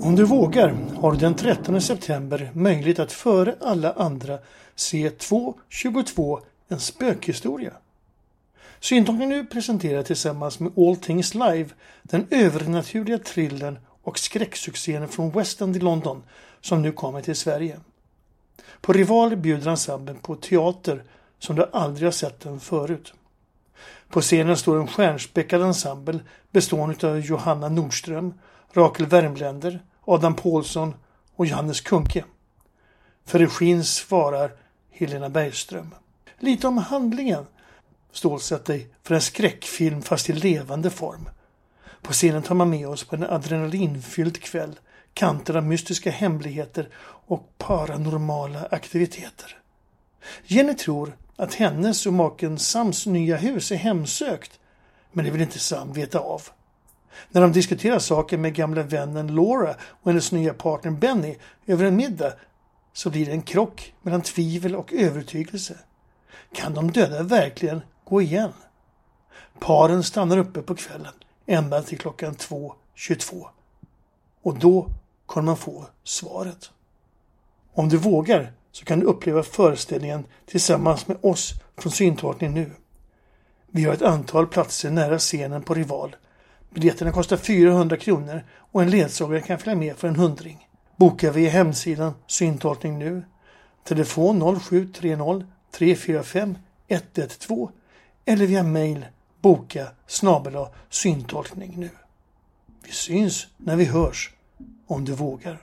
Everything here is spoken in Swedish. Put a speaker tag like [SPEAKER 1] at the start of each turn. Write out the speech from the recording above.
[SPEAKER 1] Om du vågar har du den 13 september möjlighet att före alla andra se 2.22 En spökhistoria. Syntolkningen nu presenterar tillsammans med All Things Live den övernaturliga thrillern och skräcksuccén från West End i London som nu kommer till Sverige. På Rival bjuder ensemblen på teater som du aldrig har sett den förut. På scenen står en stjärnspäckad ensemble bestående av Johanna Nordström, Rakel Wärmländer, Adam Paulsson och Johannes Kunke. För regin svarar Helena Bergström. Lite om handlingen. Stålsätt dig för en skräckfilm fast i levande form. På scenen tar man med oss på en adrenalinfylld kväll, kanter av mystiska hemligheter och paranormala aktiviteter. Jenny tror att hennes och maken Sams nya hus är hemsökt, men det vill inte Sam veta av. När de diskuterar saken med gamla vännen Laura och hennes nya partner Benny över en middag så blir det en krock mellan tvivel och övertygelse. Kan de döda verkligen gå igen? Paren stannar uppe på kvällen ända till klockan 2.22. Och då kommer man få svaret. Om du vågar så kan du uppleva föreställningen tillsammans med oss från Syntolkning nu. Vi har ett antal platser nära scenen på Rival. Biljetterna kostar 400 kronor och en ledsagare kan följa med för en hundring. Boka via hemsidan Syntolkning nu. Telefon 0730 345 112 eller via mail boka snabel syntolkning nu. Vi syns när vi hörs om du vågar.